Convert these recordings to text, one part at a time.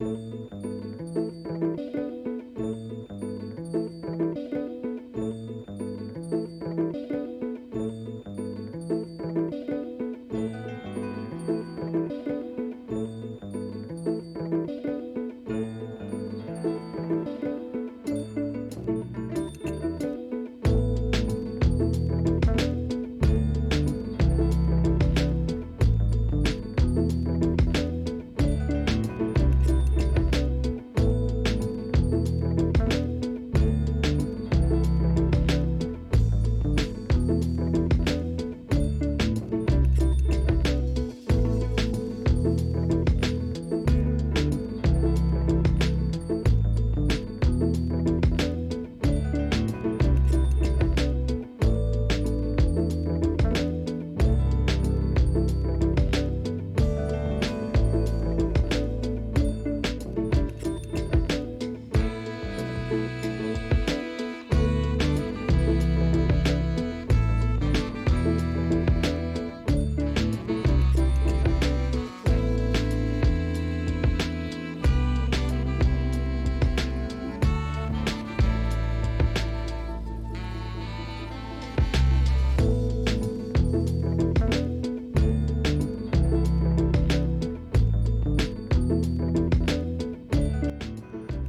Música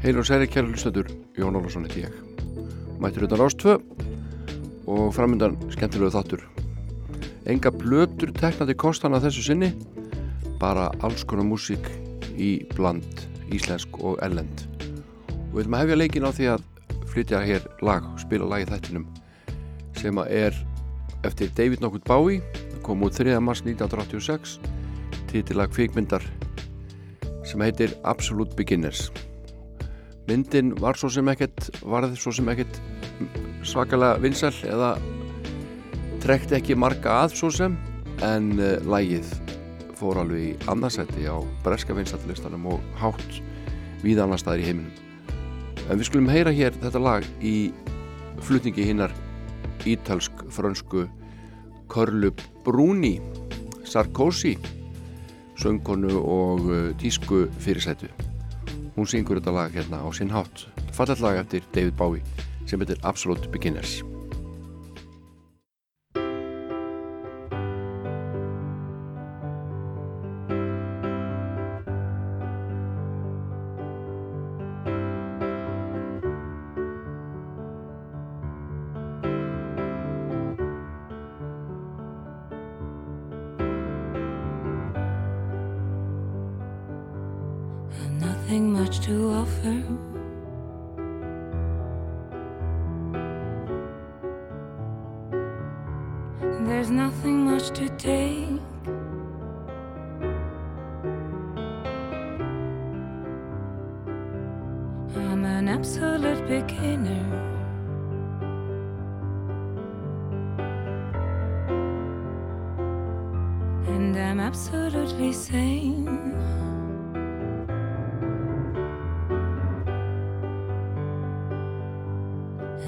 Heil og særi kæra hlustendur, Jón Ólarsson heiti ég. Mættur utan Rástvö og framöndan skemmtilegu þáttur. Enga blötur teknandi kostana þessu sinni, bara alls konar músík í bland íslensk og ellend. Og við viljum að hefja leikin á því að flytja hér lag, spila lag í þættinum sem er eftir David Nokkurt Bái, kom út 3. mars 1986, títilag kvikmyndar sem heitir Absolute Beginners myndin var svo sem ekkert varð svo sem ekkert svakalega vinsal eða trekt ekki marga að svo sem en uh, lægið fór alveg í annarsætti á breska vinstallistanum og hátt við annar staðir í heiminum. En við skulum heyra hér þetta lag í flutningi hinnar ítalsk-frönsku Körlu Brúni Sarkozy söngkonu og uh, tísku fyrirsætu hún syngur þetta lag hérna á sinn hátt. Fallet lag eftir David Bowie sem heitir Absolute Beginners I'm absolutely sane.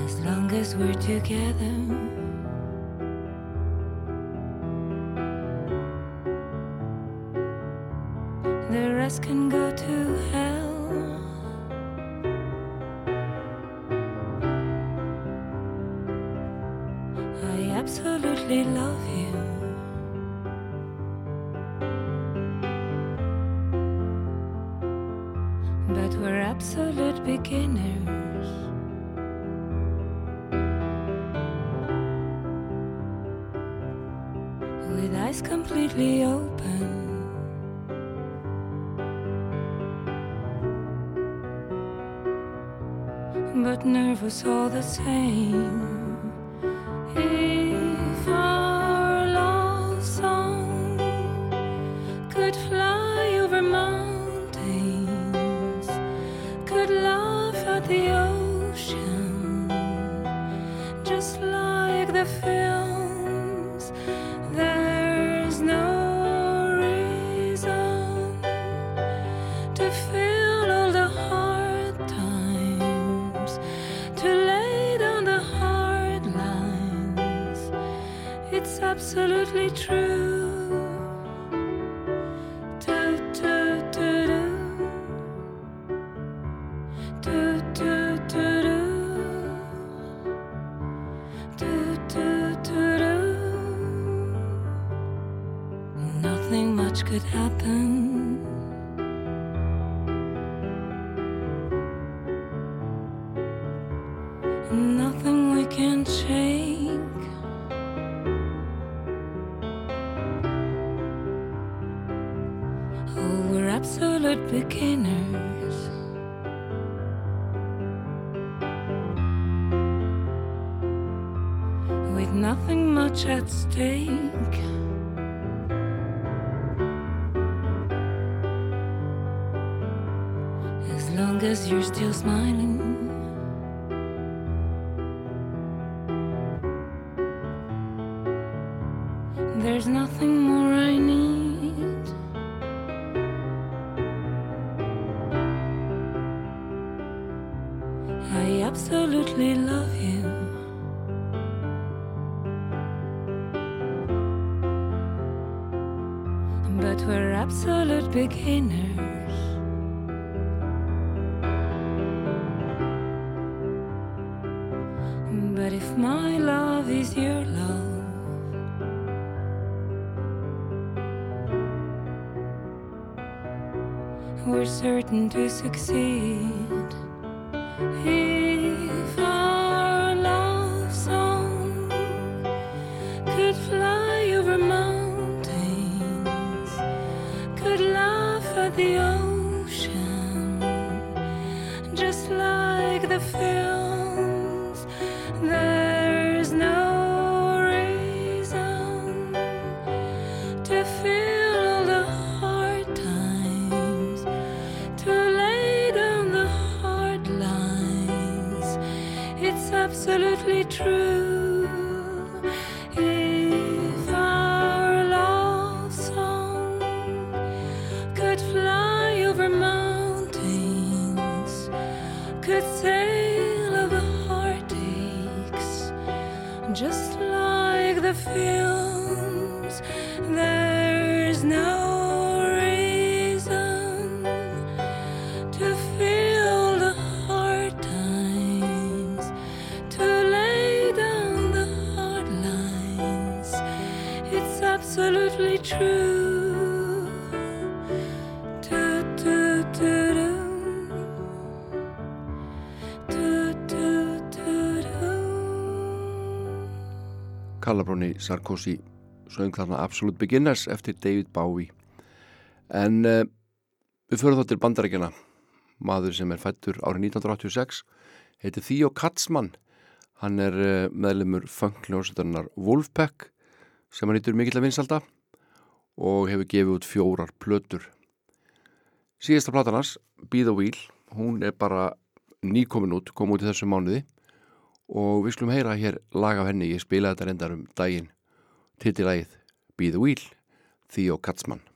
As long as we're together, the rest can go to. Hey. Succeed. If our love song could fly over mountains, could laugh at the ocean, just like the films, Calabroni Sarkozy söng þarna Absolute Beginners eftir David Bowie. En uh, við förum þá til bandarækjana maður sem er fættur árið 1986 heitir Theo Katzmann. Hann er uh, meðlemur funkljónsutarinnar Wolfpack sem hann heitur mikill að vinsalda og hefur gefið út fjórar plötur. Síðasta platanars Be the Wheel hún er bara nýkomin út, kom út í þessu mánuði og við skulum heyra hér lag af henni, ég spilaði þetta reyndar um daginn. Titilægið Be the Wheel Theo Katzmann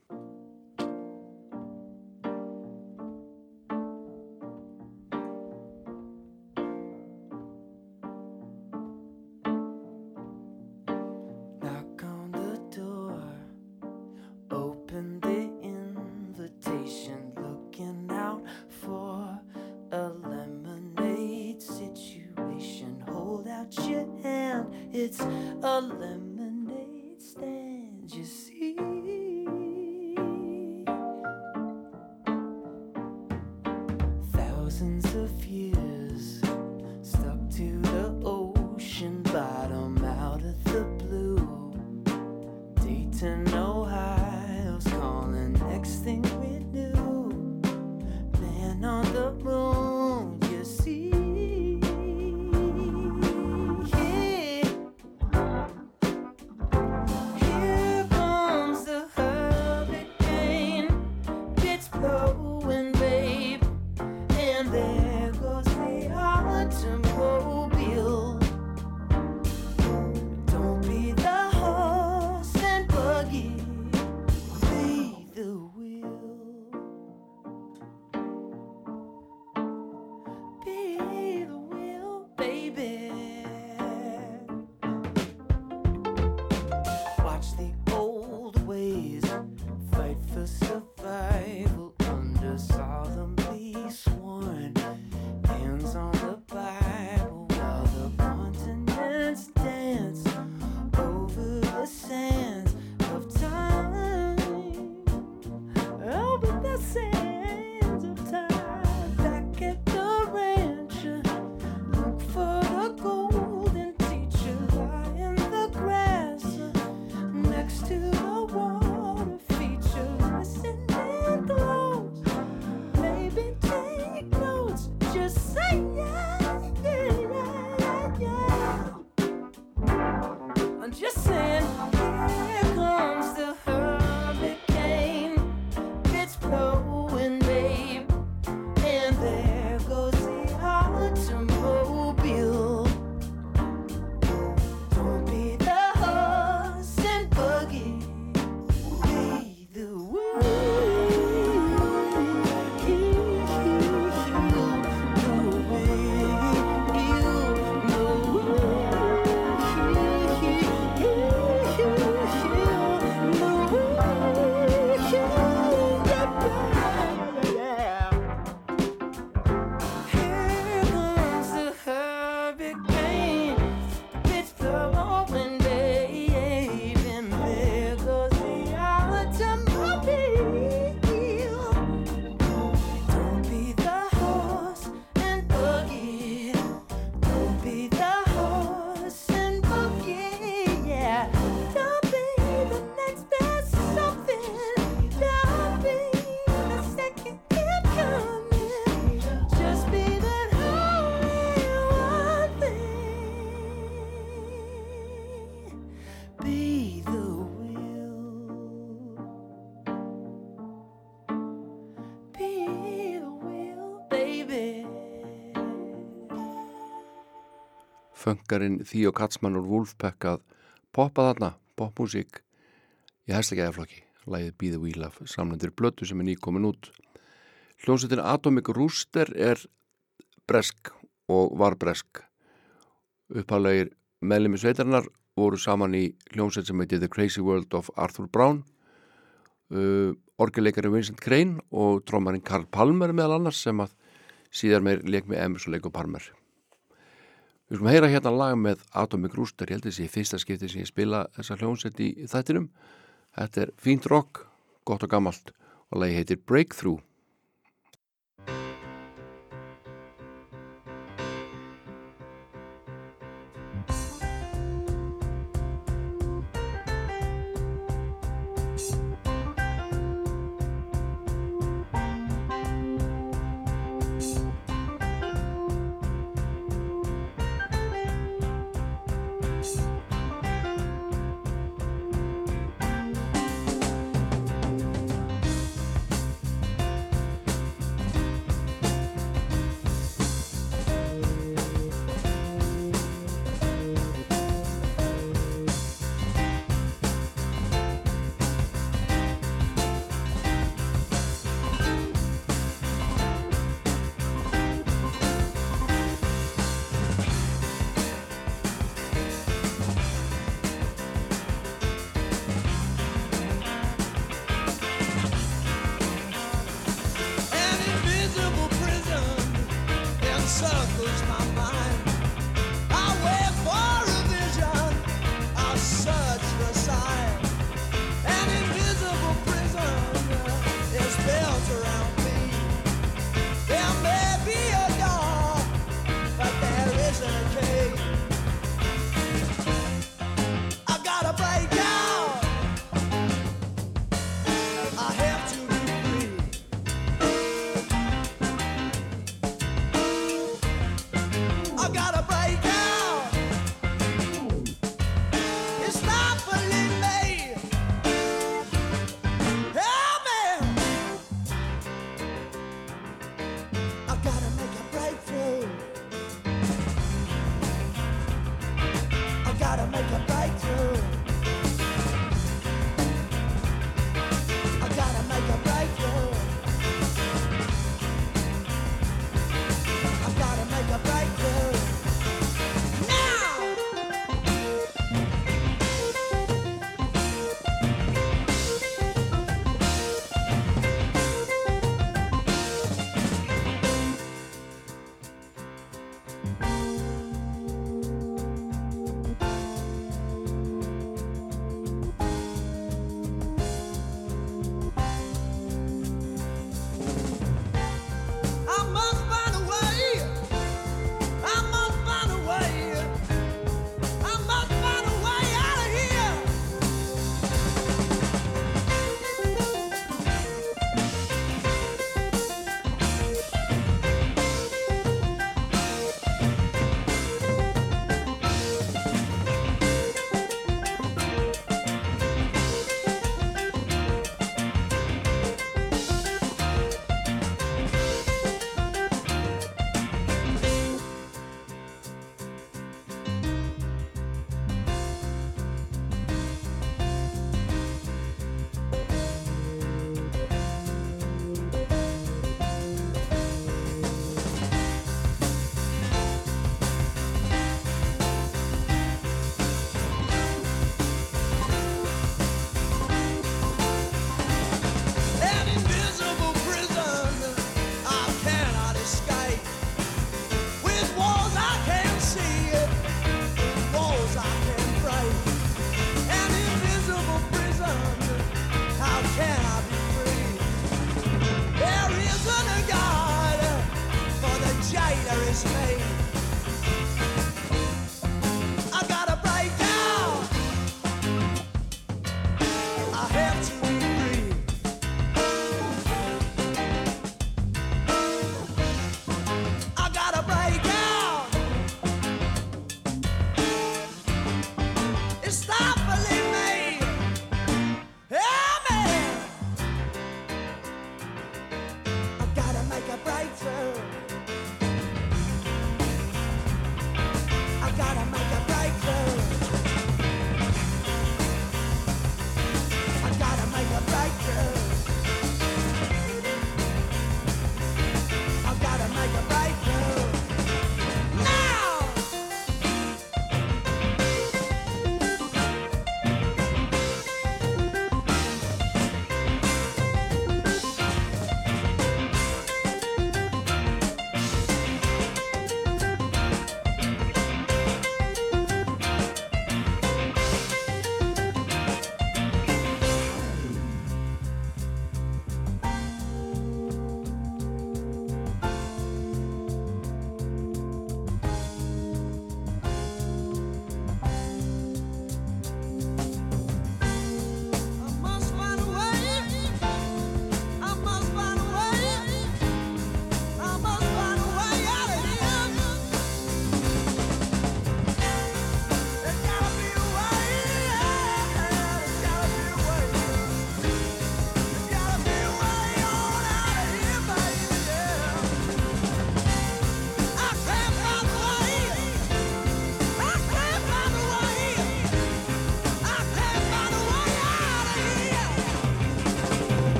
föngarinn Theo Katzmann og Wolfpack að poppa þarna, popmusík í hæstakæðaflokki lægið Be the Wheel af samlendur blötu sem er nýkomin út. Hljómsveitin Atomic Rooster er bresk og var bresk. Uppháðlegir meðlemi sveitarnar voru saman í hljómsveit sem heiti The Crazy World of Arthur Brown uh, orgeleikari Vincent Crane og trómarinn Karl Palmer meðal annars sem að síðar meir leik með Emerson Lake og Palmer Við skulum heyra hérna lag með Atomic Rooster, ég held þessi fyrsta skipti sem ég spila þessa hljónsett í þættinum. Þetta er fínt rock, gott og gammalt og lagi heitir Breakthrough.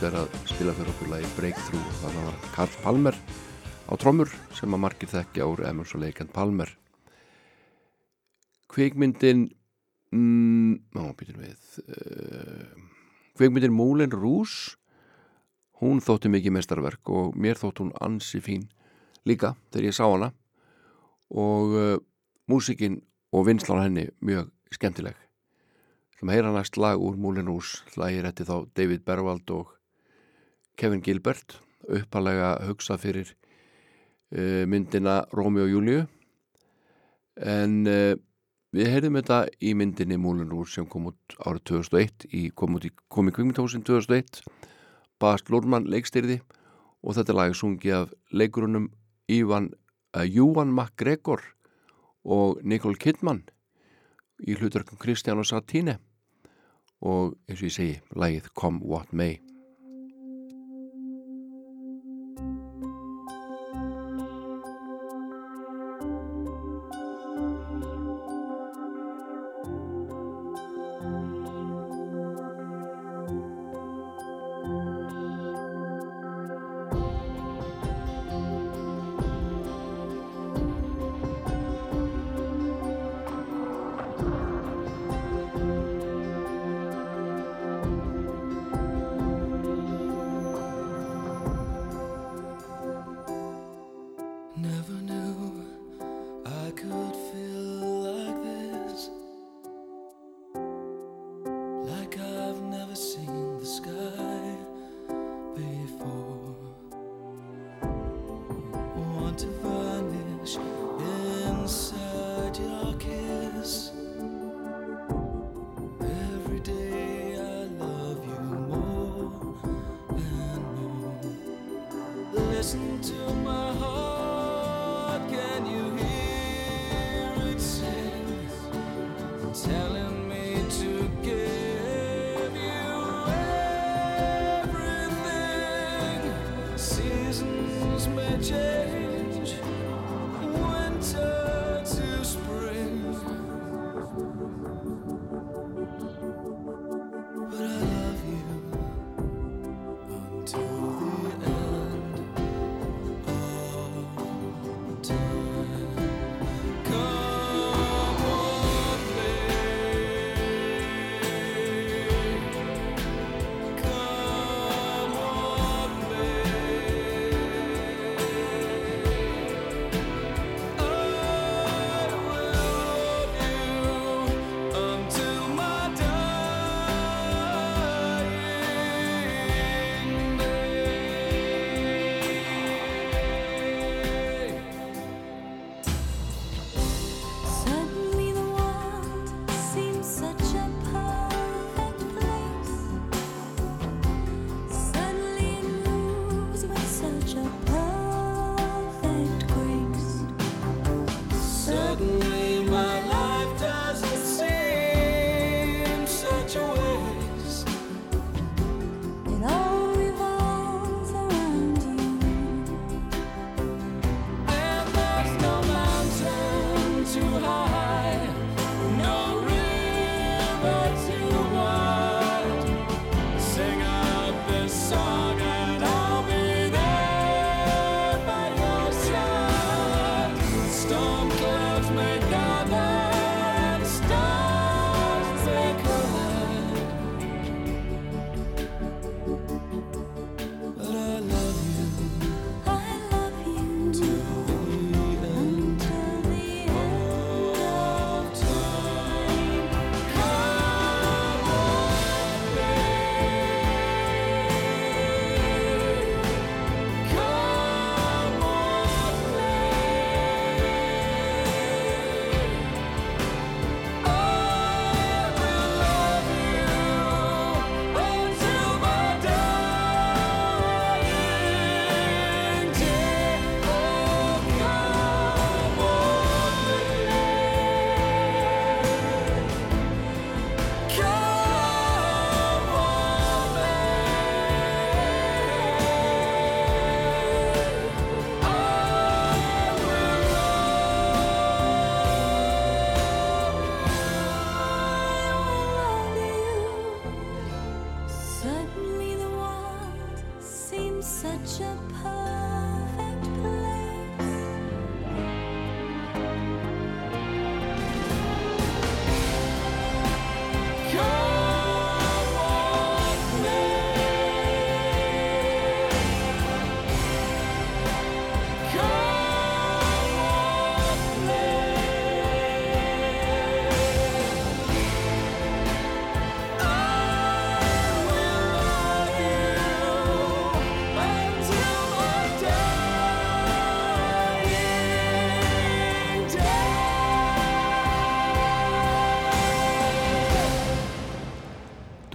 Blues er að spila fyrir okkur lagi Breakthrough. Þannig að Karl Palmer á trommur sem að margir þekkja úr Emerson Lake and Palmer. Kvikmyndin mm, á, við, uh, kvikmyndin Moulin Rouge. Hún þótti mikið mestarverk og mér þótt hún ansi fín líka þegar ég sá hana. Og uh, músikinn og vinslan henni mjög skemmtileg. Sem heyra næst lag úr Moulin Rouge. Lagir þetta þá David Berwald og Kevin Gilbert uppalega hugsa fyrir uh, myndina Rómi og Júliu en uh, við heyrðum þetta í myndinni Rouge sem kom út árið 2001 í, kom, í, kom í kvingmyndhósin 2001 Bast Lórmann leikstyrði og þetta lag sungi af leikurunum Ívan uh, Júan McGregor og Nicole Kidman í hlutverkum Kristján og Satine og eins og ég segi, May Come what may.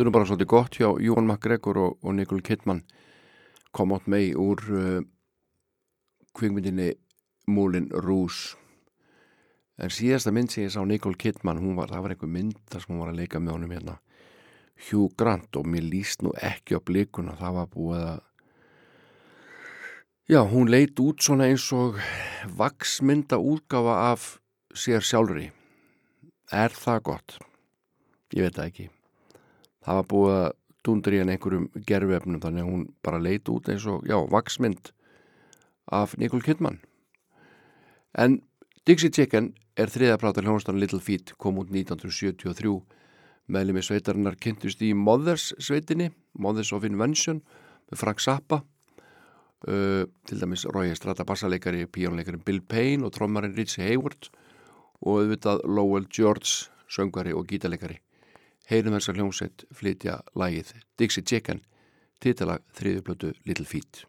Nú bara svolítið gott hjá Jón McGregor og, og Nicole Kidman. Kom átt mei úr uh, kvikmyndinni Múlin Rús en síðasta mynd sem ég sá Nicole Kidman hún var, það var einhver mynd þar sem hún var að leika með honum hérna. Hugh Grant og mér líst nú ekki á blikuna það var búið að já, hún leit út svona eins og vaksmynda útgafa af sér sjálfri. Er það gott? Ég veit það ekki það var búið að dundri en einhverjum gerfefnum þannig að hún bara leit út eins og, já, vaksmynd af Nicole Kidman. En Dixie Chicken er þriða plata hljónastan Little Feet kom út 1973 meðlum í sveitarinnar kynntust í Mothers sveitinni Mothers of Invention með Frank Zappa uh, til dæmis Rói Estrada bassaleikari, píjónleikari Bill Payne og trommarinn Ritchie Hayward og auðvitað Lowell George söngari og gítarleikari heyrum þessar hljómsveit flytja lagið Dixie Chicken titala þriðuplötu Little Feet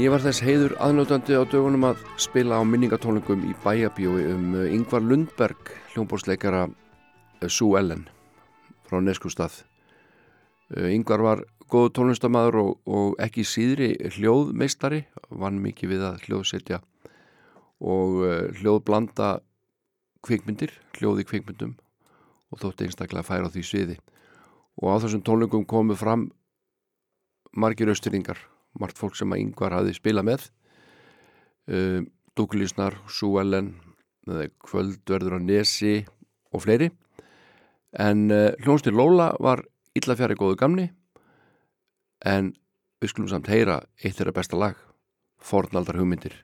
ég var þess heiður aðnjótandi á dögunum að spila á minningatónlingum í bæjabíói um Yngvar Lundberg, hljómbórsleikara Sue Ellen frá Neskustad. Yngvar var góð tónlistamæður og, og ekki síðri hljóðmeistari, vann mikið við að hljóðsetja og hljóðblanda kvikmyndir, hljóði kvikmyndum og þótti einstaklega færa á því sviði og á þessum tónlingum komu fram margir austuringar margt fólk sem að yngvar hafi spila með. Uh, Douglasnar, Sue Ellen Kvöldverður á Nesi og fleiri. En uh, hljónstir Lóla var illa fjari góðu gamni. En við skulum samt heyra eitt þeirra besta lag Fornaldar hugmyndir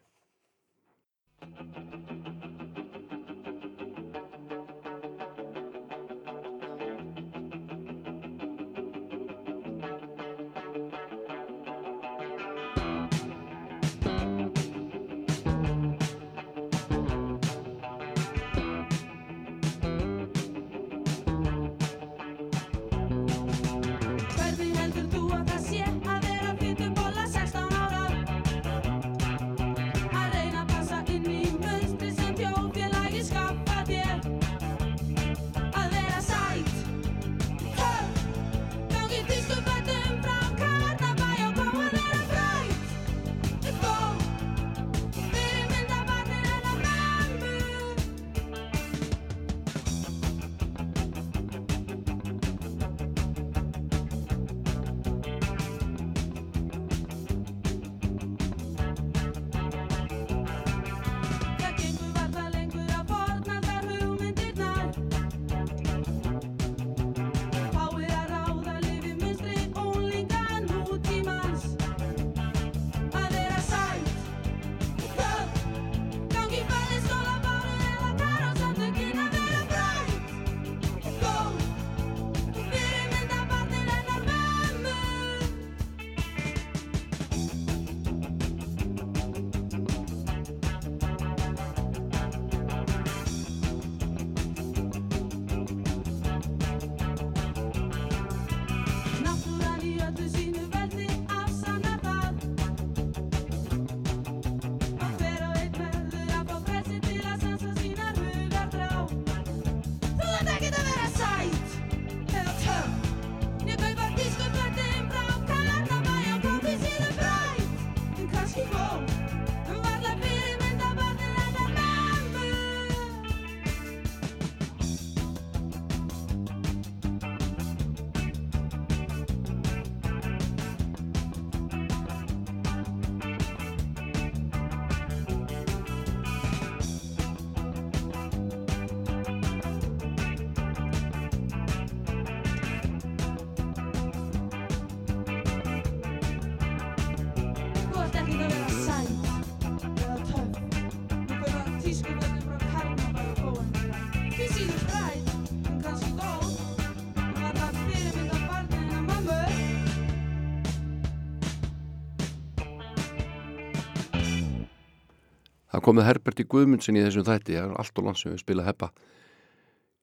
komið Herberti Guðmundsen í þessum þætti, það er allt og langt sem við spila heppa.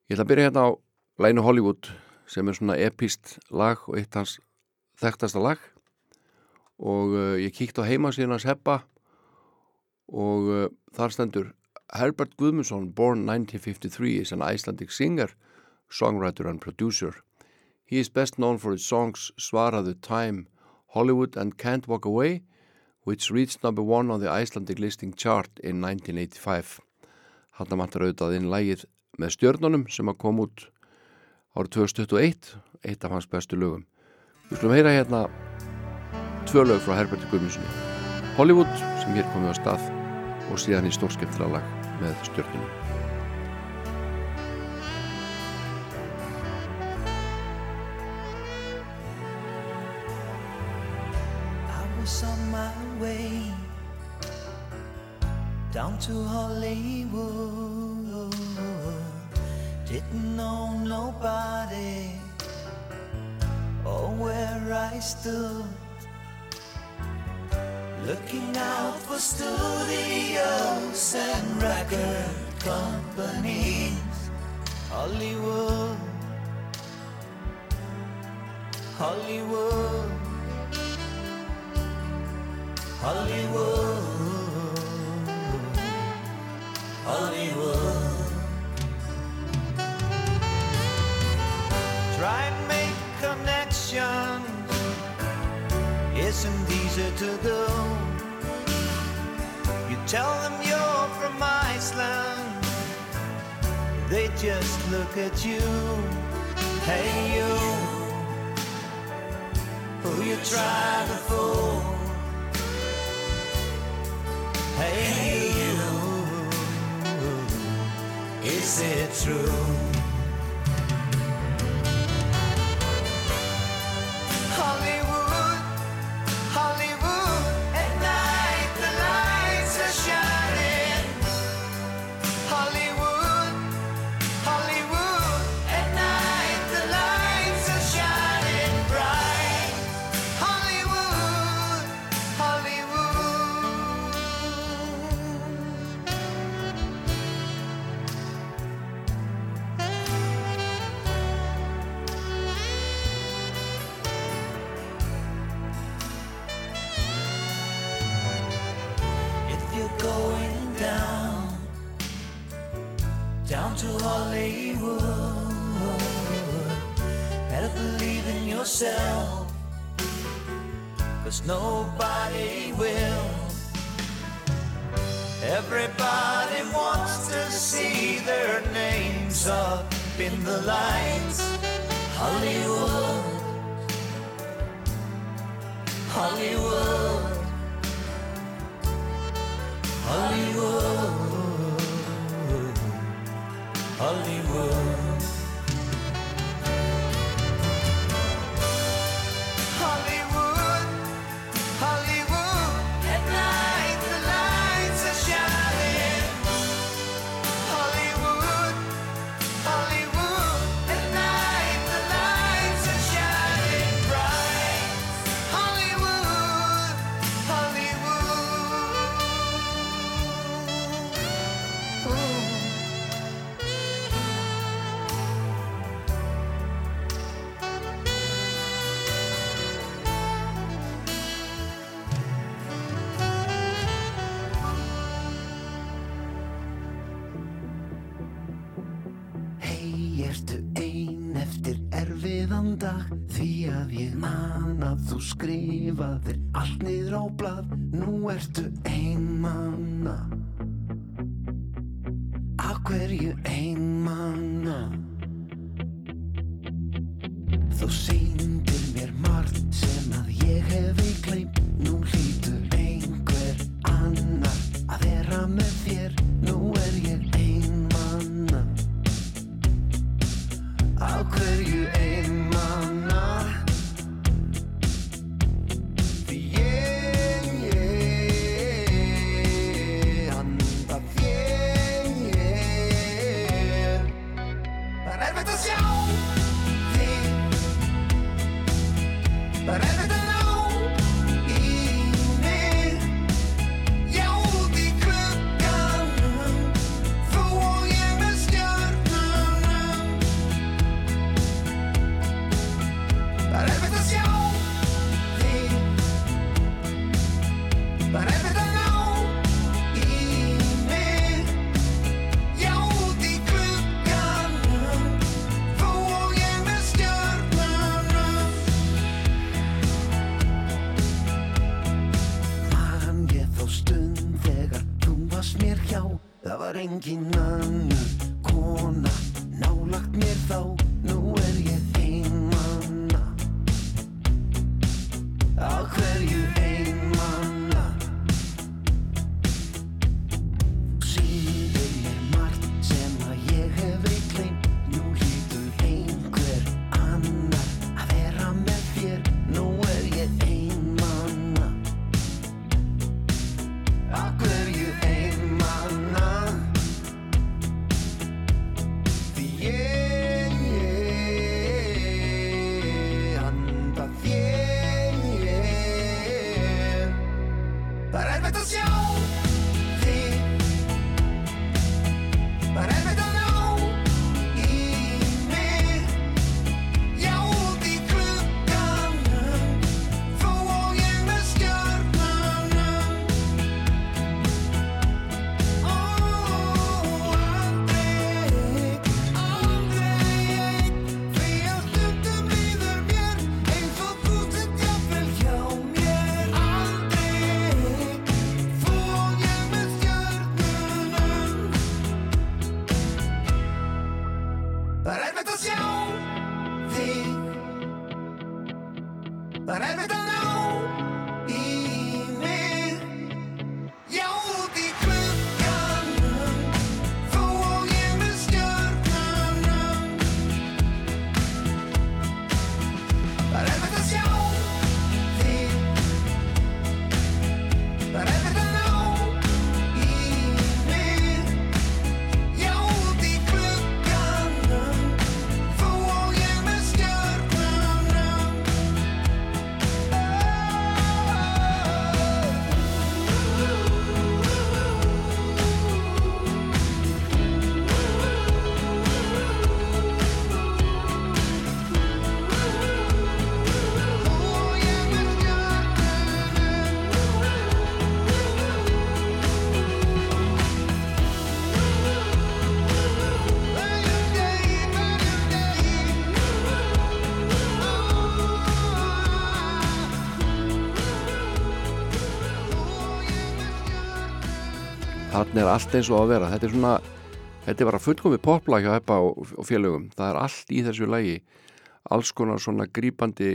Ég ætla að byrja hérna á Lænu Hollywood sem er svona epist lag og eitt hans þekktasta lag og uh, ég kíkt á heimasíðan hans heppa og uh, þar stendur Herbert Guðmundsson, born 1953, is an Icelandic singer, songwriter and producer. He is best known for his songs Svara the Time, Hollywood and Can't Walk Away which reached number one on the Icelandic listing chart in 1985. Hanna máttur auðvitað inn lægið með stjörnunum sem að kom út árið 2021, eitt af hans bestu lögum. Við skulum heyra hérna tvö lög frá Herberti Guðmundssoni. Hollywood sem hér komið á stað og síðan í stórskeptilega lag með stjörnunum. Stood. Looking out for studios and record companies. Hollywood, Hollywood, Hollywood. Hollywood. Try and make connections it's not easy to do. You tell them you're from Iceland, they just look at you. Hey, you, who you try to fool. Hey, you, is it true? þú skrifaðir allt niður á blad, nú ertu einmann. Er allt eins og að vera? Þetta er svona, þetta er bara fullkomið poplag hjá Heppa og, og félögum. Það er allt í þessu lagi. Alls konar svona grípandi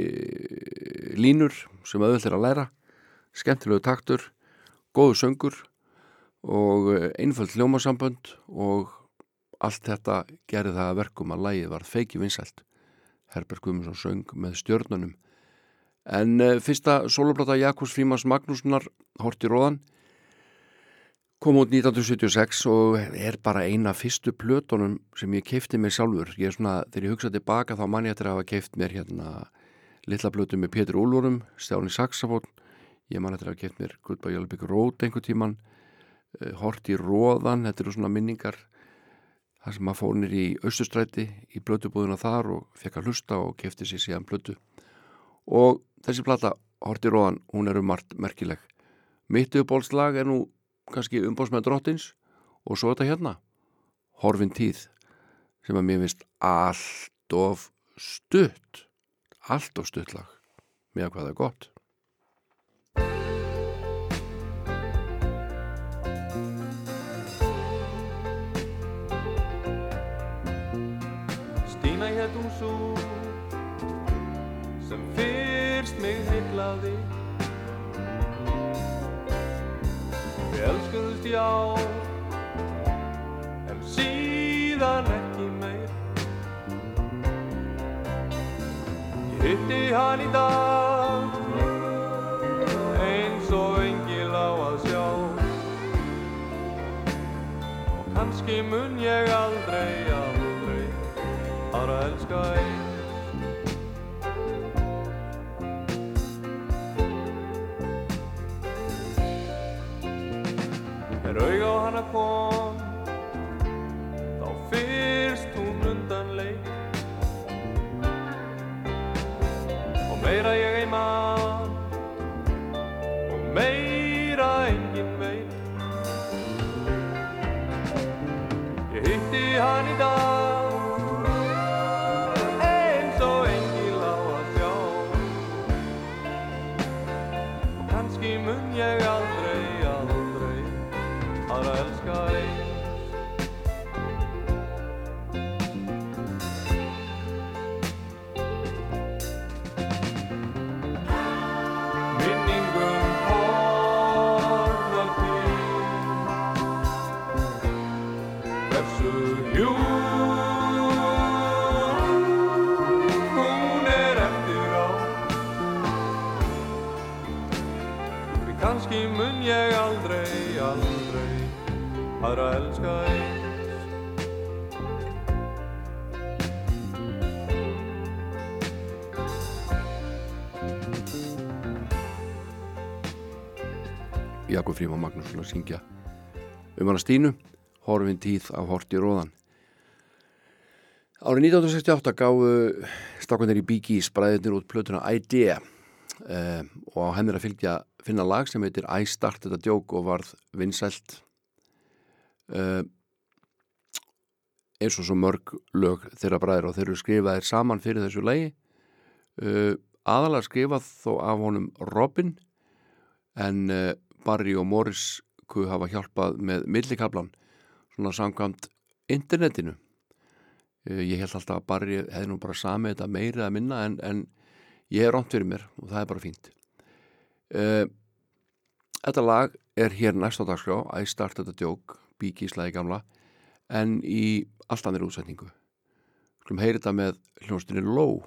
línur sem auðvitað er að læra. Skemmtilegu taktur góðu söngur og eh, einföld hljómasambönd og allt þetta gerði það að verkum að lagið var feiki vinsælt. Herbert Guðmundsson söng með stjörnunum. En uh, fyrsta soloplata Jakobs Frímans Magnússonar Horti Róðan kom út 1976 og er bara eina fyrstu plötunum sem ég keipti mér sjálfur. Ég er svona, þegar ég hugsa tilbaka þá mann ég eftir að hafa keipt mér hérna litla plötu með Pétur Úlvorum Stjáni Saxafón ég mann eftir að hafa keipt mér Yellow Brick Road einhver tíman uh, Hort í Róðan, þetta eru svona minningar þar sem maður fór nýr í Östustræti í blötubúðuna þar og fekk að hlusta og keipti sér síðan blötu og þessi plata Hort í Róðan, hún er um margt merkileg. Mitt uppbólslag er nú kannski umbóðsmenn drottins og svo þetta hérna. Horfin tíð sem að mér finnst allt of stutt allt of stutt lag. Með hvað það er gott. Stína hétt hún já en síðan ekki meir. Ég hitti hann í dag. Eins og engil á að sjá. Og kannski mun ég aldrei, aldrei aðra elska eins hana kom. Þá fyrst hún undan leik Og meira ég ei mann Og meira engin veit. Ég hitti hann í dag Eins og engil á að sjá. Og kannski mun ég aldrei, aldrei aðra elska eins Fríman Magnússon að syngja um hana Stínu Horfin tíð af Horti Róðan Árið 1968 gáðu stakkanir í Biggies bræðinir út plötuna Idea eh, og á henni er að fylgja finna lag sem heitir I Started a Joke og varð vinsælt. Eh, eins og svo mörg lög þeirra bræðir og þeir eru skrifaðir saman fyrir þessu lagi. Eh, aðalega skrifað þó af honum Robin en eh, Barry og Morris kuð hafa hjálpað með millikablan svona samkvæmt internetinu. Eh, ég held alltaf að Barry hefði nú bara samið þetta meira að minna en, en ég er rámt fyrir mér og það er bara fínt. Uh, Þetta lag er hér næst á dagskrá I Started a Joke, bíkíslaði gamla en í allt annir útsetningu Skulum heyri þetta með hljónstinni Low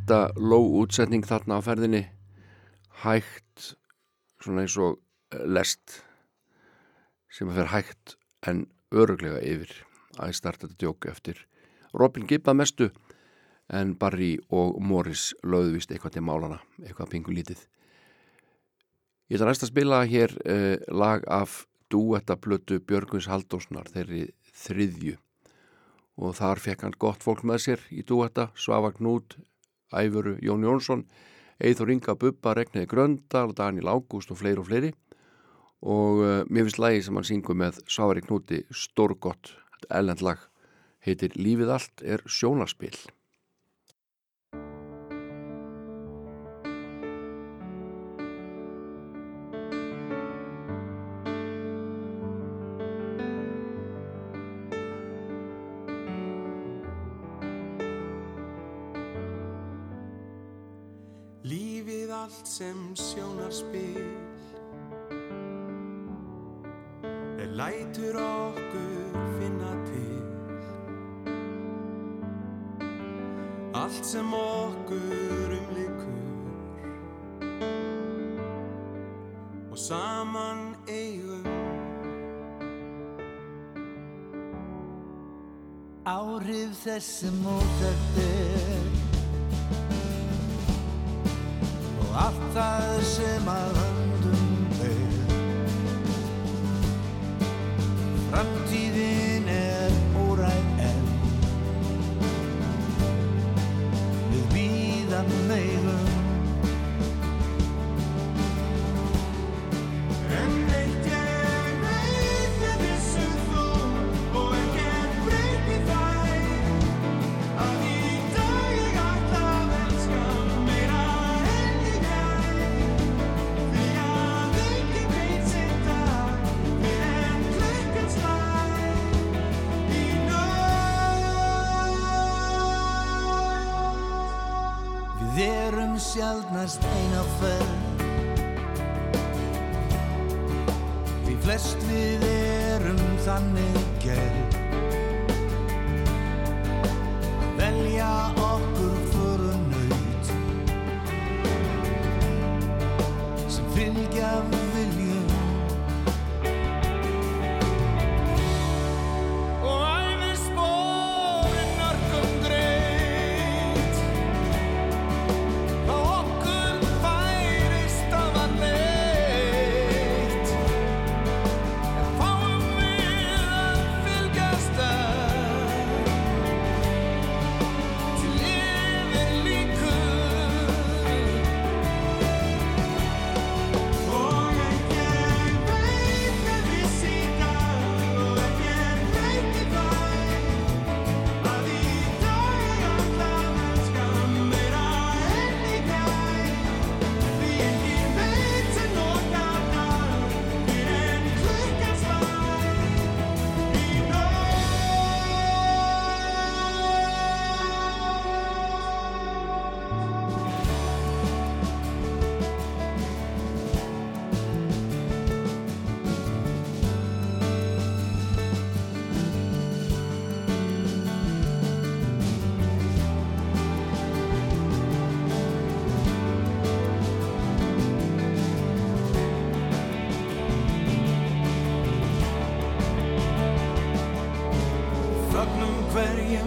takta lóg útsetning þarna á ferðinni. Hægt svona eins og eh, lest sem að fer hægt en öruglega yfir. Að starta þetta djók eftir Robin Gibb að mestu en Barry og Morris lögðu vist eitthvað til málana, eitthvað pingu lítið. Ég ætla næst að spila hér eh, lag af duettablötu Björguns Haldósnar þeirri þriðju. Og þar fekk hann gott fólk með sér í duetta Svavagn Núd, Æfuru Jón Jónsson, Eithor Inga Bubba, Regniði Gröndal, Daniel Ágúst og fleiri og fleiri. Og uh, mér finnst lagi sem hann syngur með Sáari Knúti stórgott, ellend lag. Heitir Lífið allt er sjónaspill Massimo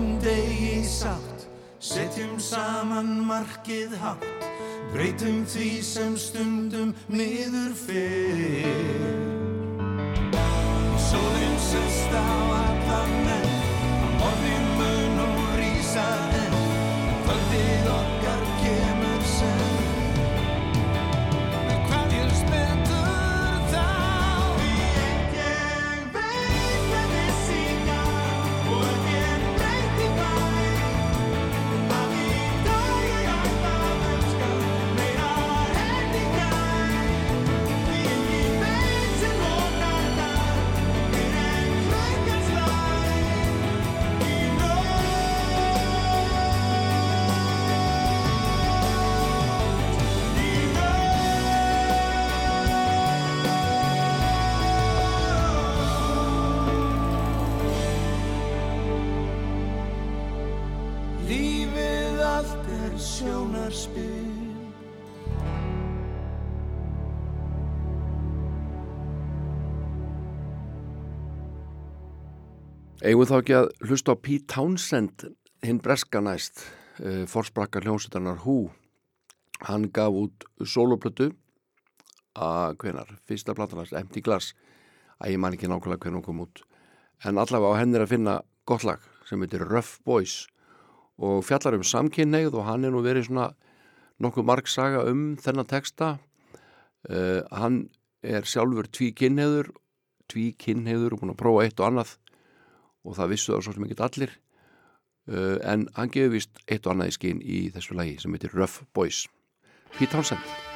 hverjum degi sátt. Setjum saman markið hátt. Breytum því sem stundum miður fyrr. Sólinn sest á að Eigum þá ekki að hlusta á Pete Townsend hinn breska næst eh, uh, forsprakkar hljómsveitanar Hú hann gaf út soloplötu að hvenar fyrsta platanast, Empty Glass. Að ég man ekki nákvæmlega hvernig hún kom út. En allavega á henn er að finna gott lag sem heitir Rough Boys og fjallar um samkynneið og hann er nú verið svona nokkuð margsaga um þennan texta. Uh, hann er sjálfur tví kynneður tví kynneður og búin að prófa eitt og annað og það vissu það svo sem ekki allir. Uh, en hann gefur vist eitt og annað í skinn í þessu lagi sem heitir Rough Boys. Pete Townsend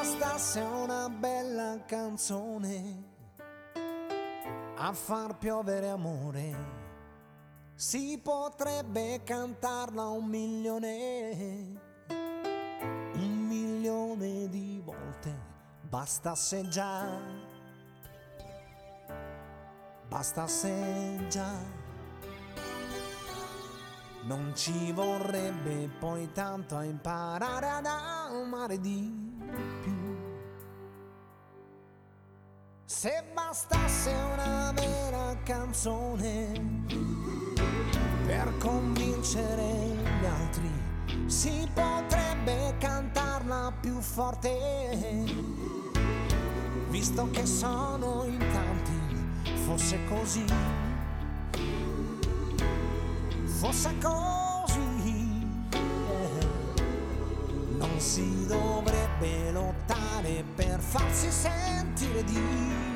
bastasse una bella canzone a far piovere amore, Si potrebbe cantarla un milione, un milione di volte, bastasse già, bastasse già. Non ci vorrebbe poi tanto a imparare ad amare di Se bastasse una vera canzone per convincere gli altri, si potrebbe cantarla più forte. Visto che sono in tanti, fosse così fosse così, non si dovrebbe lottare per farsi sentire di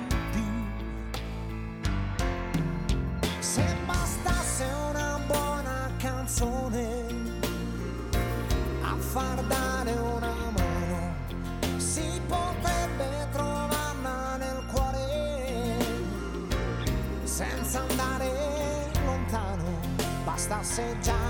bastasse già,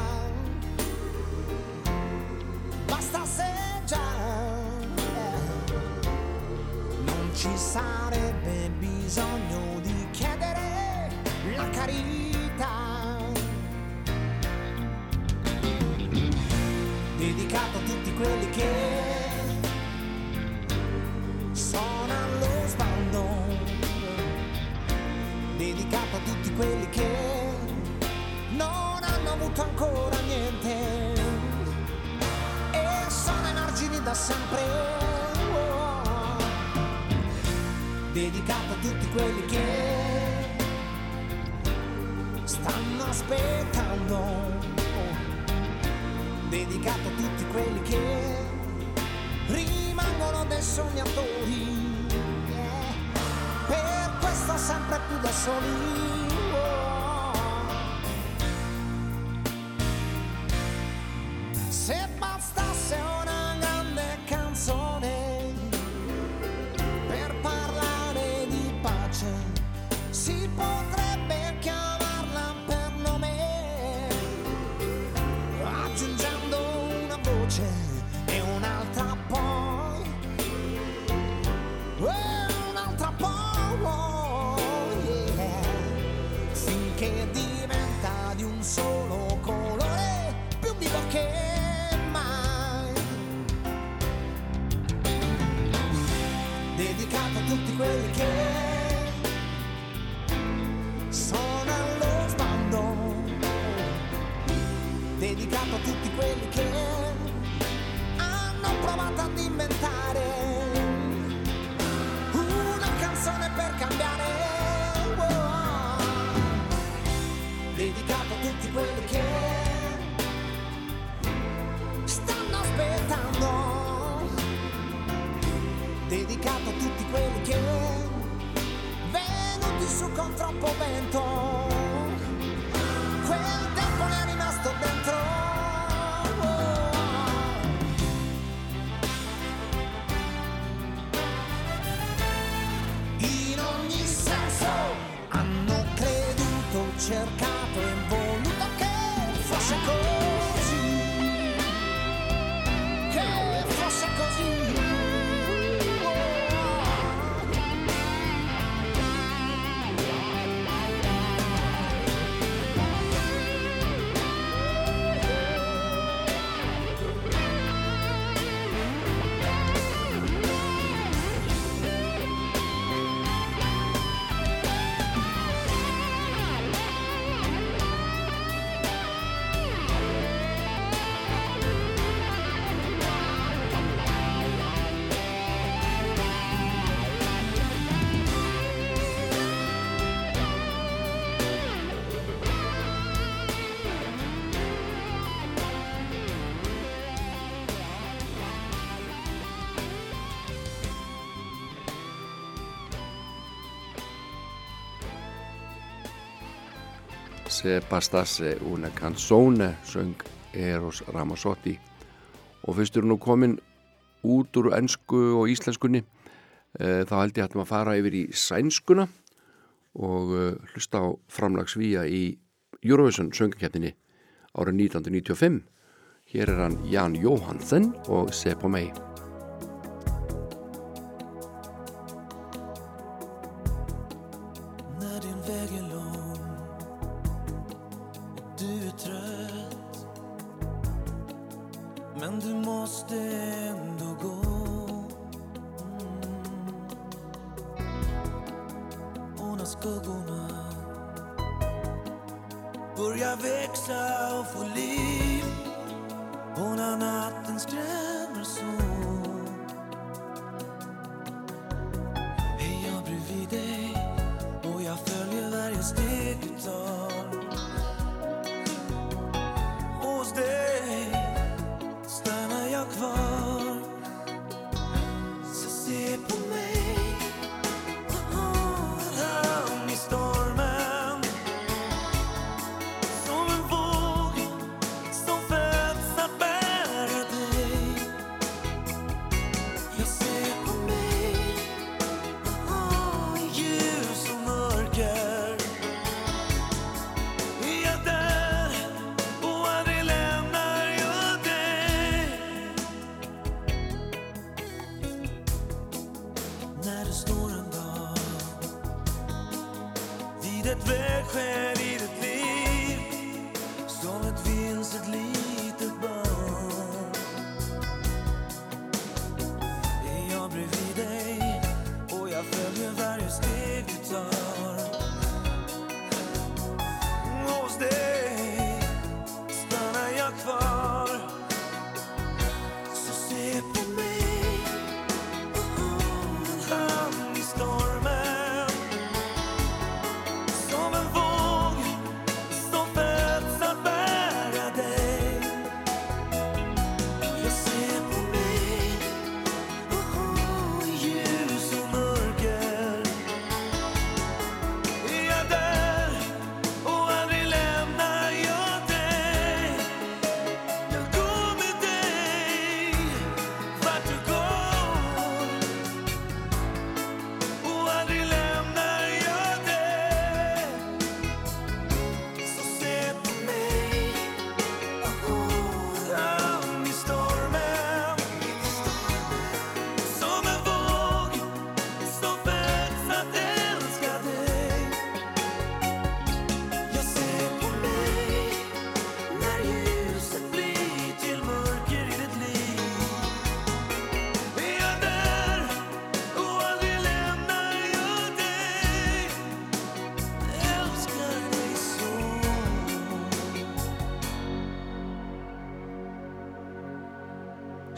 se bastasse una canzone söng Eros Ramazzotti. Og fyrst eru nú komin út úr ennsku og íslenskunni eh, þá held ég hættum að fara yfir í sænskuna og eh, hlusta á framlagsvíja í Eurovision söngakettinni árið 1995 hér er hann Jan Jóhansen og Sepp og mei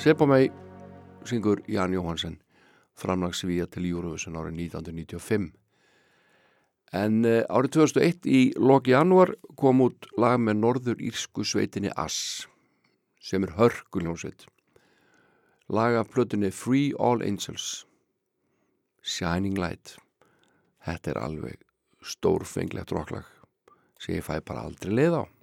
Sepamei syngur Ján Jóhansen framlagsvíja til Júruvísun árið 1995 en eh, árið 2001 í loki januar kom út lag með norður írsku sveitinni Ass sem er hörguljónsveit lag af plötunni Free All Angels Shining Light. Þetta er alveg stórfenglegt rocklag sem ég fæ bara aldrei leið á.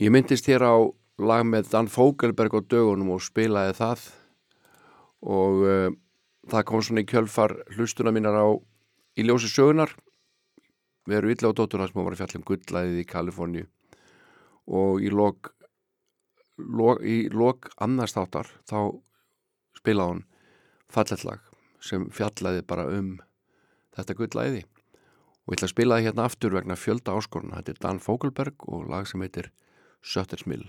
Ég myndist hér á lag með Dan Fogelberg á dögunum og spilaði það. Og uh, það kom svona í kjölfar hlustuna mínar á í ljósi sögunar við erum illa á dótturna sem var í fjallum gullæðið í Kaliforníu. Og í lok, lok í lok annarstáttar þá spilaði hann falletlag sem fjallaði bara um þetta gullæði og ég ætla að spila það hérna aftur vegna fjölda áskoruna, þetta er Dan Fogelberg og lag sem heitir Söttersmill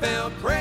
felt crazy.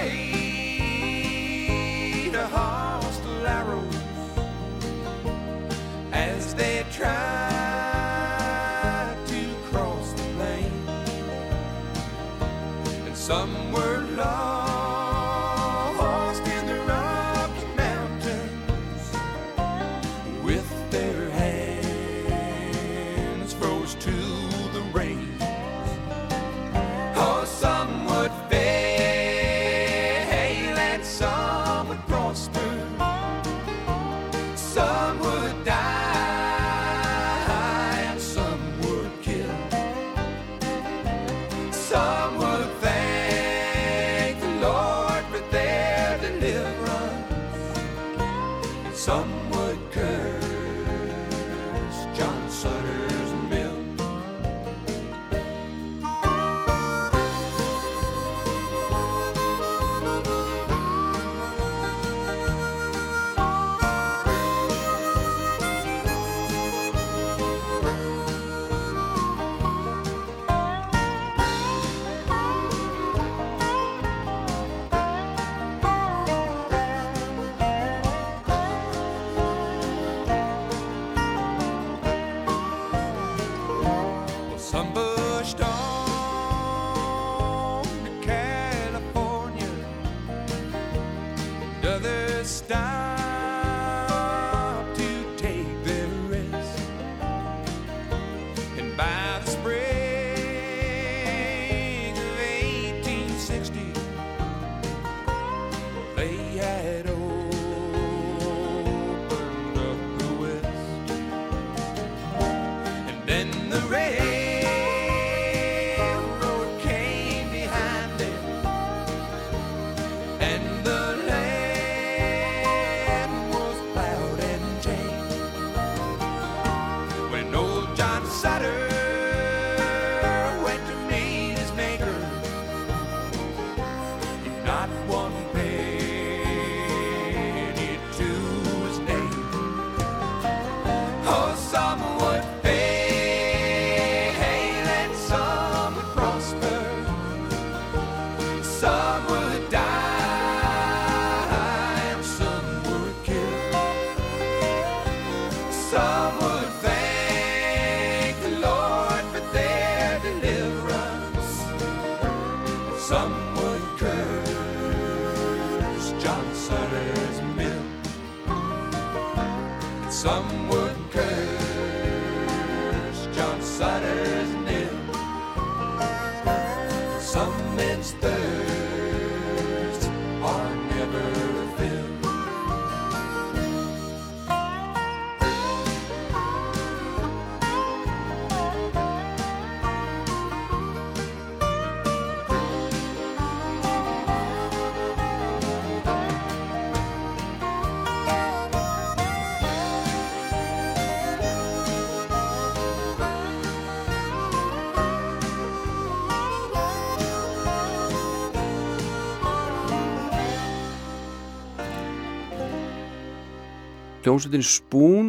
Hljómsveitin Spoon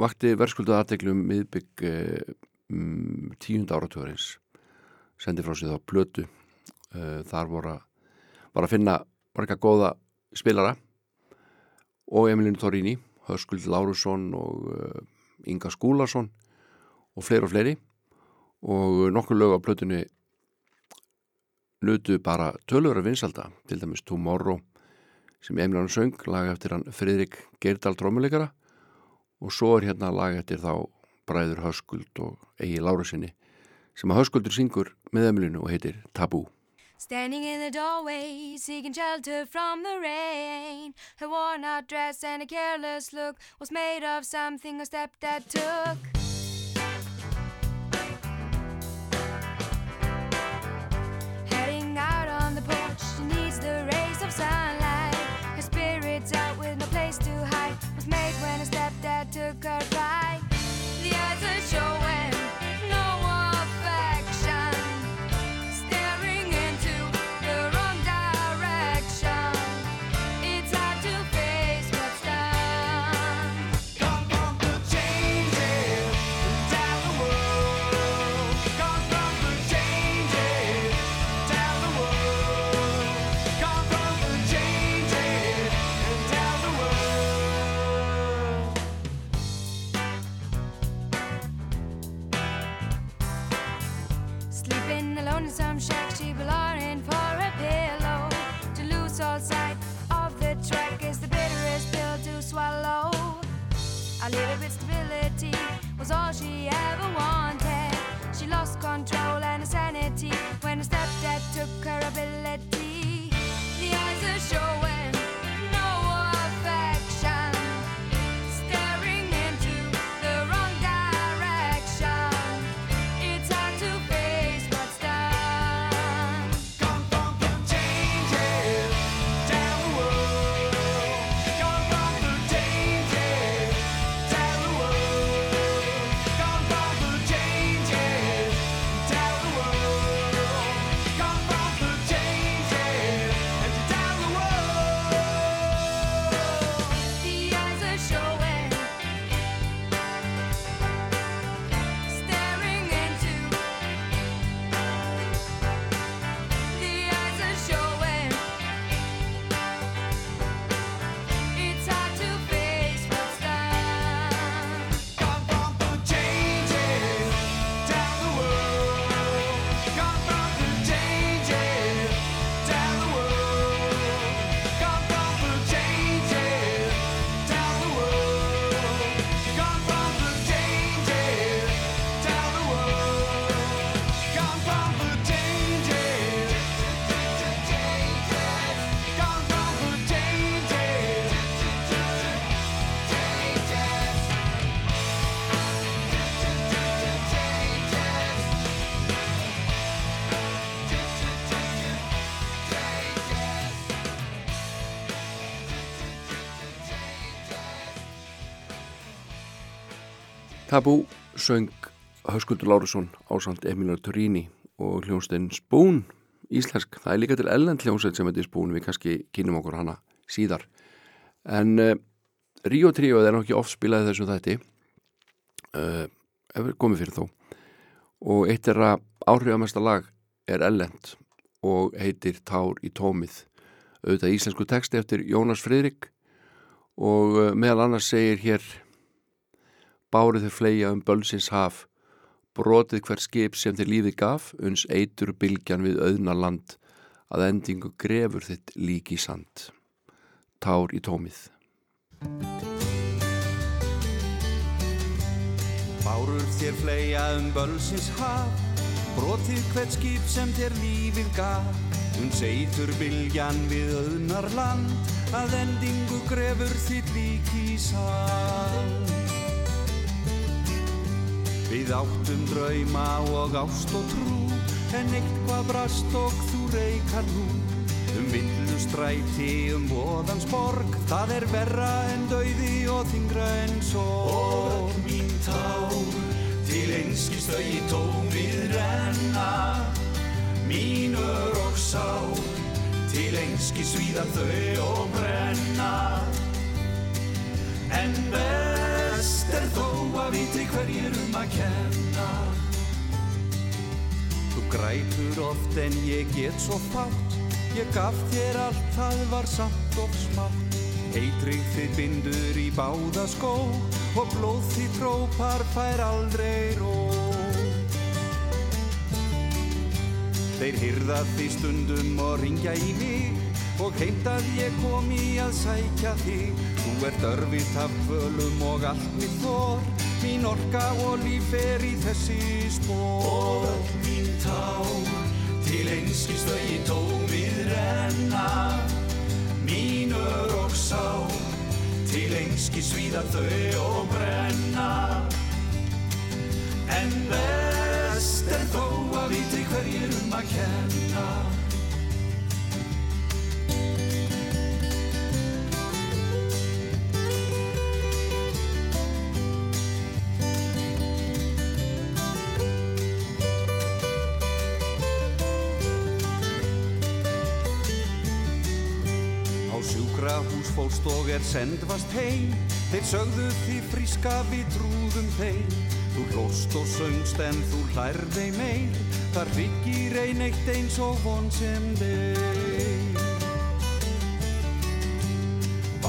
vakti verðskuldu aðteglum miðbygg um, tíund áratugurins sendi frá sig þá plötu. Uh, þar voru að, finna marga góða spilara og Emilinu Torrini Höskuld Lárusson og uh, Inga Skúlason og fleiri og fleiri. Og nokkur lög á plötunni nutu bara tölur að vinsalda til dæmis Tomorrow sem Emiljan söng, lag eftir hann Friðrik Geirdal trómuleikara og svo er hérna lag eftir þá Bræður Höskuld og Egi Lárusinni sem að Höskuldur syngur með Emilinu og heitir Tabú. Standing in the doorway, seeking shelter from the rain. Her worn out dress and a careless look was made of something her stepdad took. Heading out on the porch, she needs the rays of sunlight. Her spirit's out with no place to hide. Was made when her stepdad took her by. The eyes are showing A little bit stability was all she ever wanted. She lost control and her sanity when her stepdad took her ability. Tabú söng Höskuldur Lárusson ásand Emilio Turini og hljónstein Spún íslensk, það er líka til ellend hljónsveit sem heitir Spún, við kannski kynum okkur hana síðar. En uh, Ríó Tríó er nokkið oft spilaði þessu þætti. Uh, komið fyrir þó. Og eitt er að áhrifamesta lag er ellend og heitir Tár í tómið. Auðvitað íslensku texti eftir Jónas Friðrik og uh, meðal annars segir hér bárið þau fleia um bölsins haf. Brotið hver skip sem þér lífið gaf uns eitur bylgjan við auðna land. Að endingu grefur þitt lík í sand. Tár í tómið. Bárur þér fleia um bölsins haf. Brotið hvert skip sem þér lífið gaf Hún seitur bylgjan við öðnar land. Að endingu grefur þitt lík í sand Við áttum drauma og ást og trú En eitthvað brast og þú reykar nú. Um villu stræti, um voðans borg Það er verra en dauði og þingra en sorg. Og mín tár til einskist í tómið renna. Mínur og sár til einskist svíða þau og brenna En best er þó að viti hverjir um að kenna. Þú grætur oft en ég get svo fátt. Ég gaf þér allt, það var samt og smátt. Eitrið þitt bindur í báða skó Og blóð þitt trópar fær aldrei ró. Þeir hyrða því stundum og ringja í mig Og heimt að ég komi að sækja þig. Þú ert örfitt af völum og allt mitt þor. Mín orka og líf er í þessi spór Og öll mín tár til einskist þau í tómið renna. Mínur og sár til einskist svíða þau og brenna. En best er þó að viti hverjir um að kenna Fórst og er sendvast heim. Þeir sögðu því fríska við trúðum þeim. Þú hlóst og söngst en þú hlærði meir. Þar byggir ein eitt eins og von sem þeir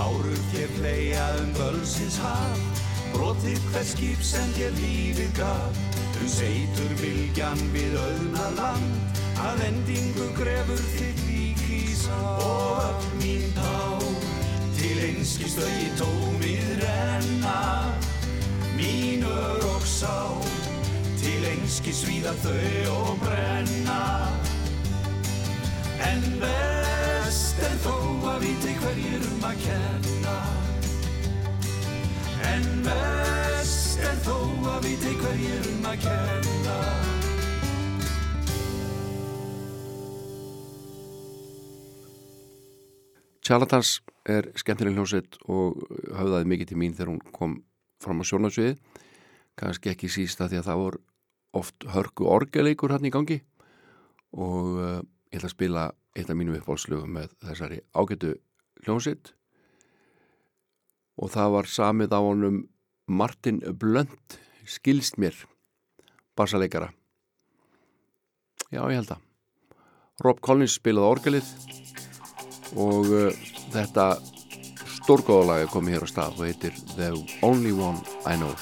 Bárur þér fleia um bölsins haf Brotið hver skip sem þér lífið gaf. Um seitur viljan við auðna land Að endingu grefur þitt lík í sá Og öll mín tár Til einskist þau í tómið renna. Mínur og sár Til einskist svíða þau og brenna. En best er þó að viti hverjir um að kenna. En best er þó að viti hverjir um að kenna. Charlatans er skemmtileg hljómsveit og höfðaði mikið til mín þegar hún kom fram á sjónarsviði kannski ekki síst að því að það voru oft hörku orgeleikur hann í gangi. Og uh, ég ætla að spila eitt af mínum uppáhaldslögum með þessari ágætu hljómsveit. Og það var samið á honum Martin Blönd skilst mér bassaleikara. Já ég held að Rob Collins spilaði orgelið og uh, þetta stórgóðalag er komið hér á stað og heitir the only one I know.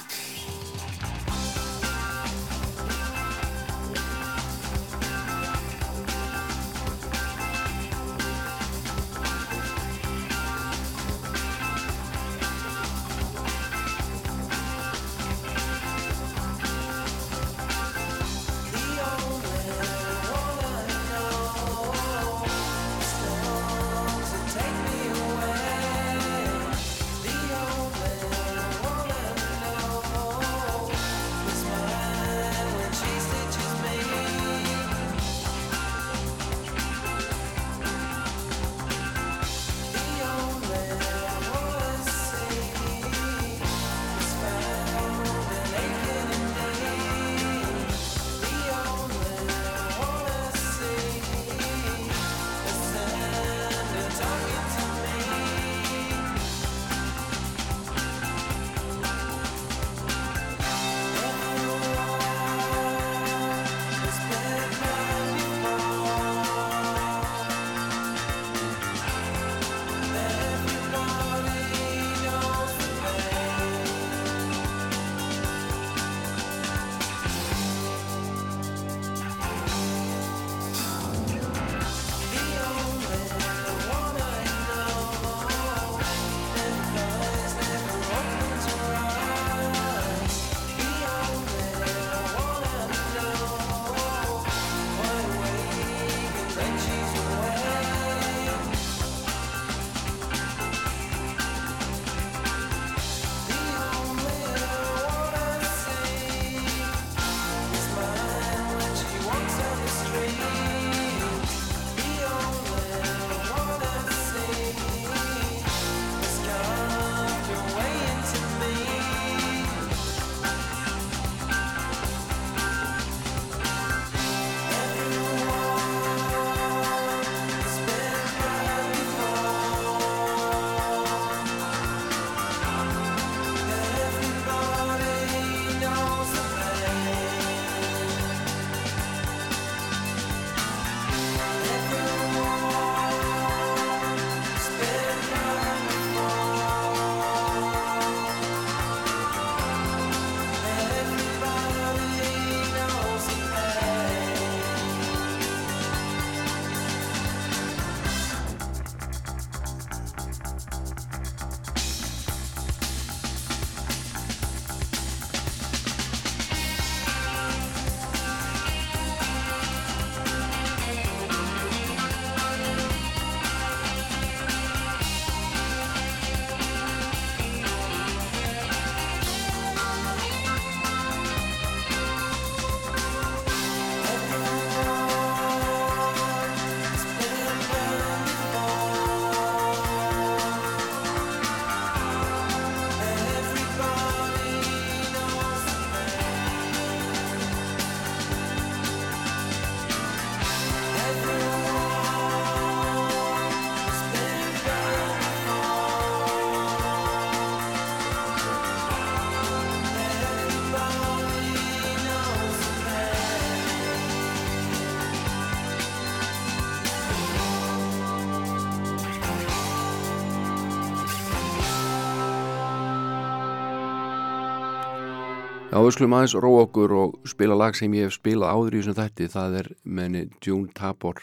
við skulum aðeins róa okkur og spila lag sem ég hef spilað áður í þessum þætti, það er menni Dune Tabor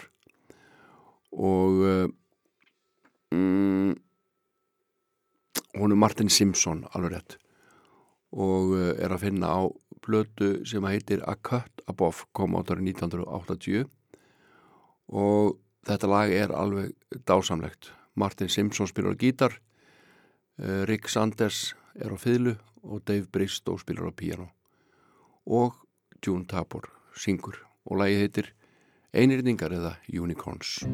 og eh, mm, hún er Martin Simpson alveg rétt. Og eh, er að finna á blötu sem heitir A Cut Above kom átari 1980 og þetta lag er alveg dásamlegt. Martin Simpson spilur gítar eh, Rick Sanders er á fiðlu og Dave Bristow spilar á piano og June Tabor syngur og lægi heitir Einirningar eða Unicorns.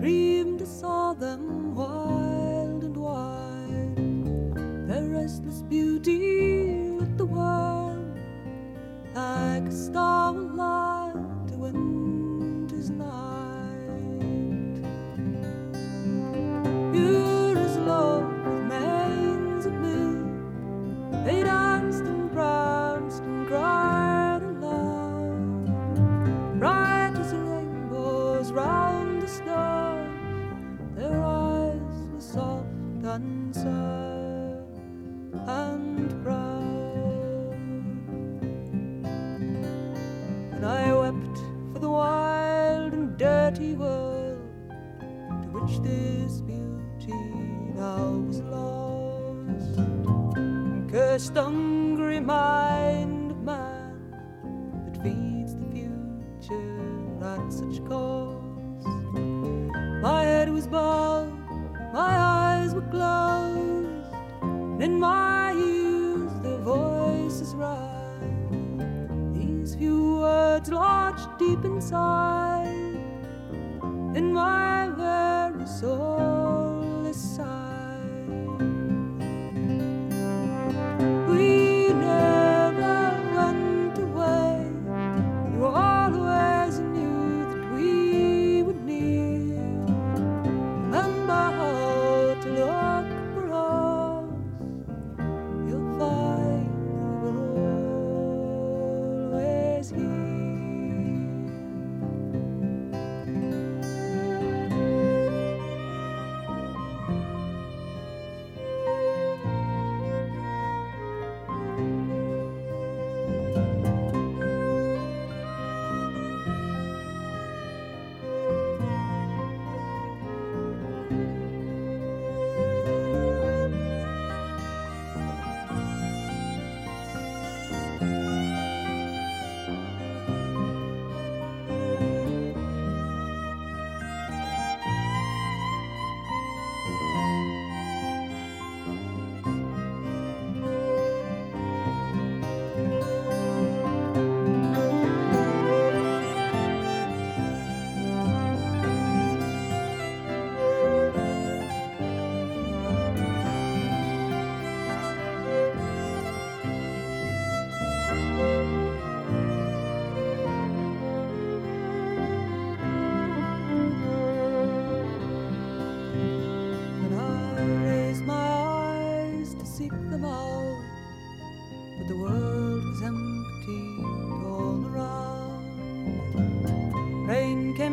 dreamed I saw them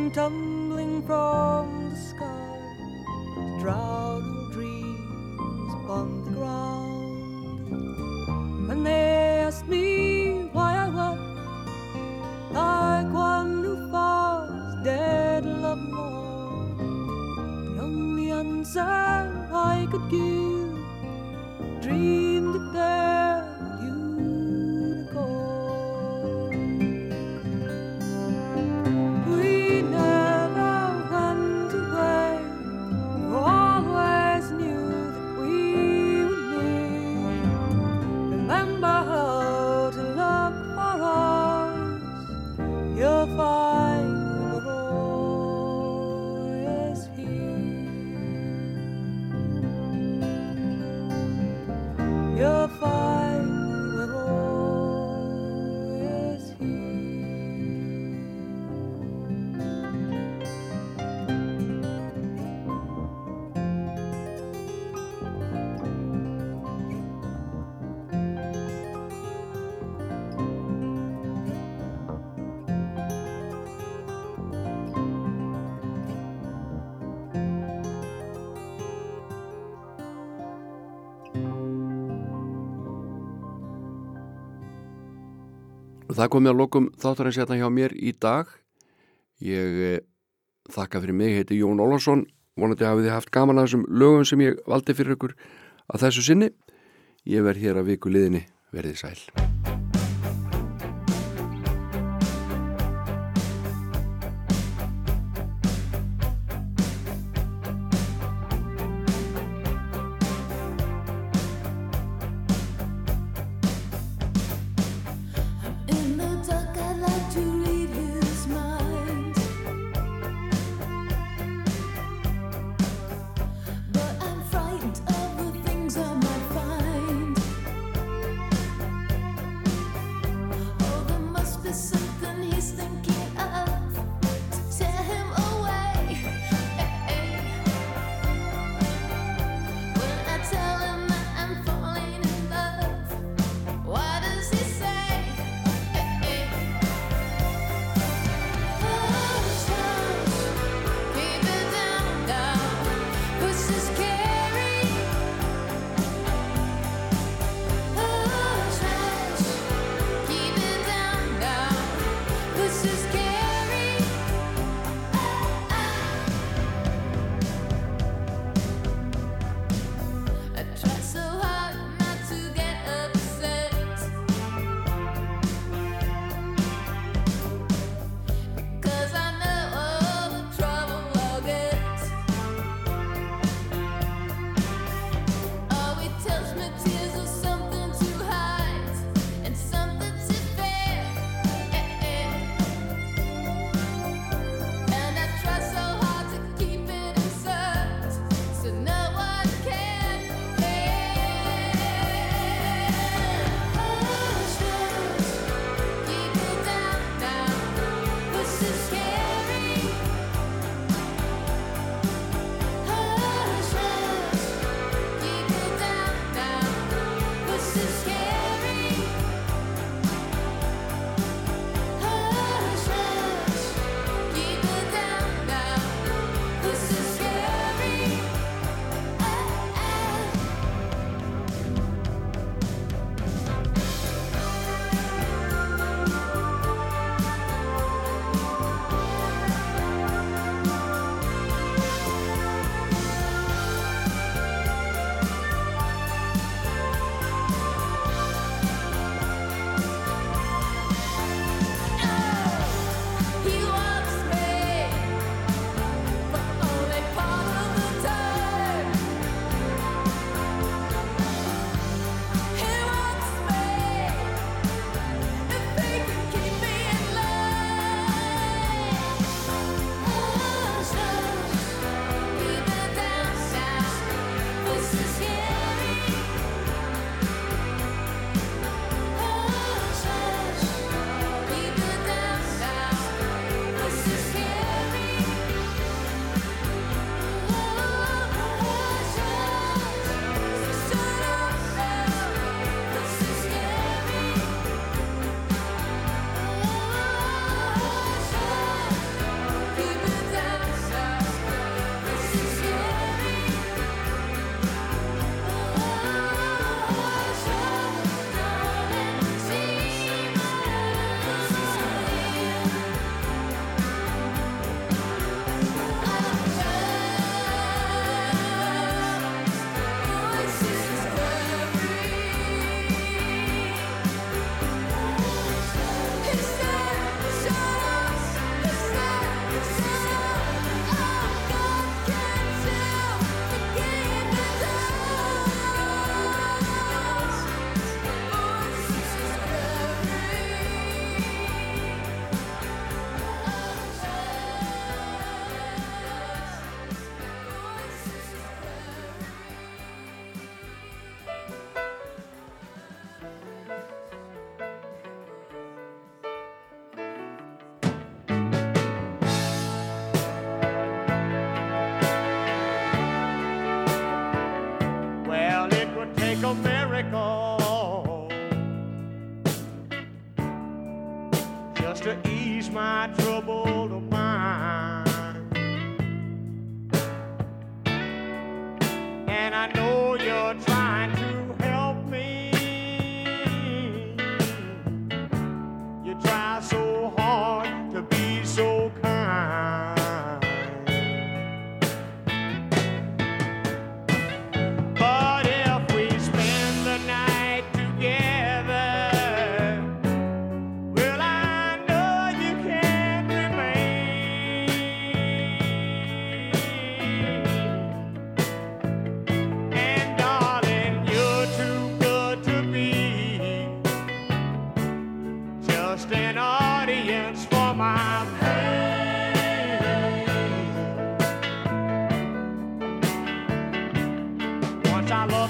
thầm það komið að lokum þáttarins hérna hjá mér í dag. Ég eh, þakka fyrir mig, heiti Jón Ólarsson vonandi hafið þið haft gaman að þessum lögum sem ég valdi fyrir ykkur að þessu sinni. Ég verð hér að viku liðinni, verðið sæl.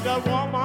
the woman.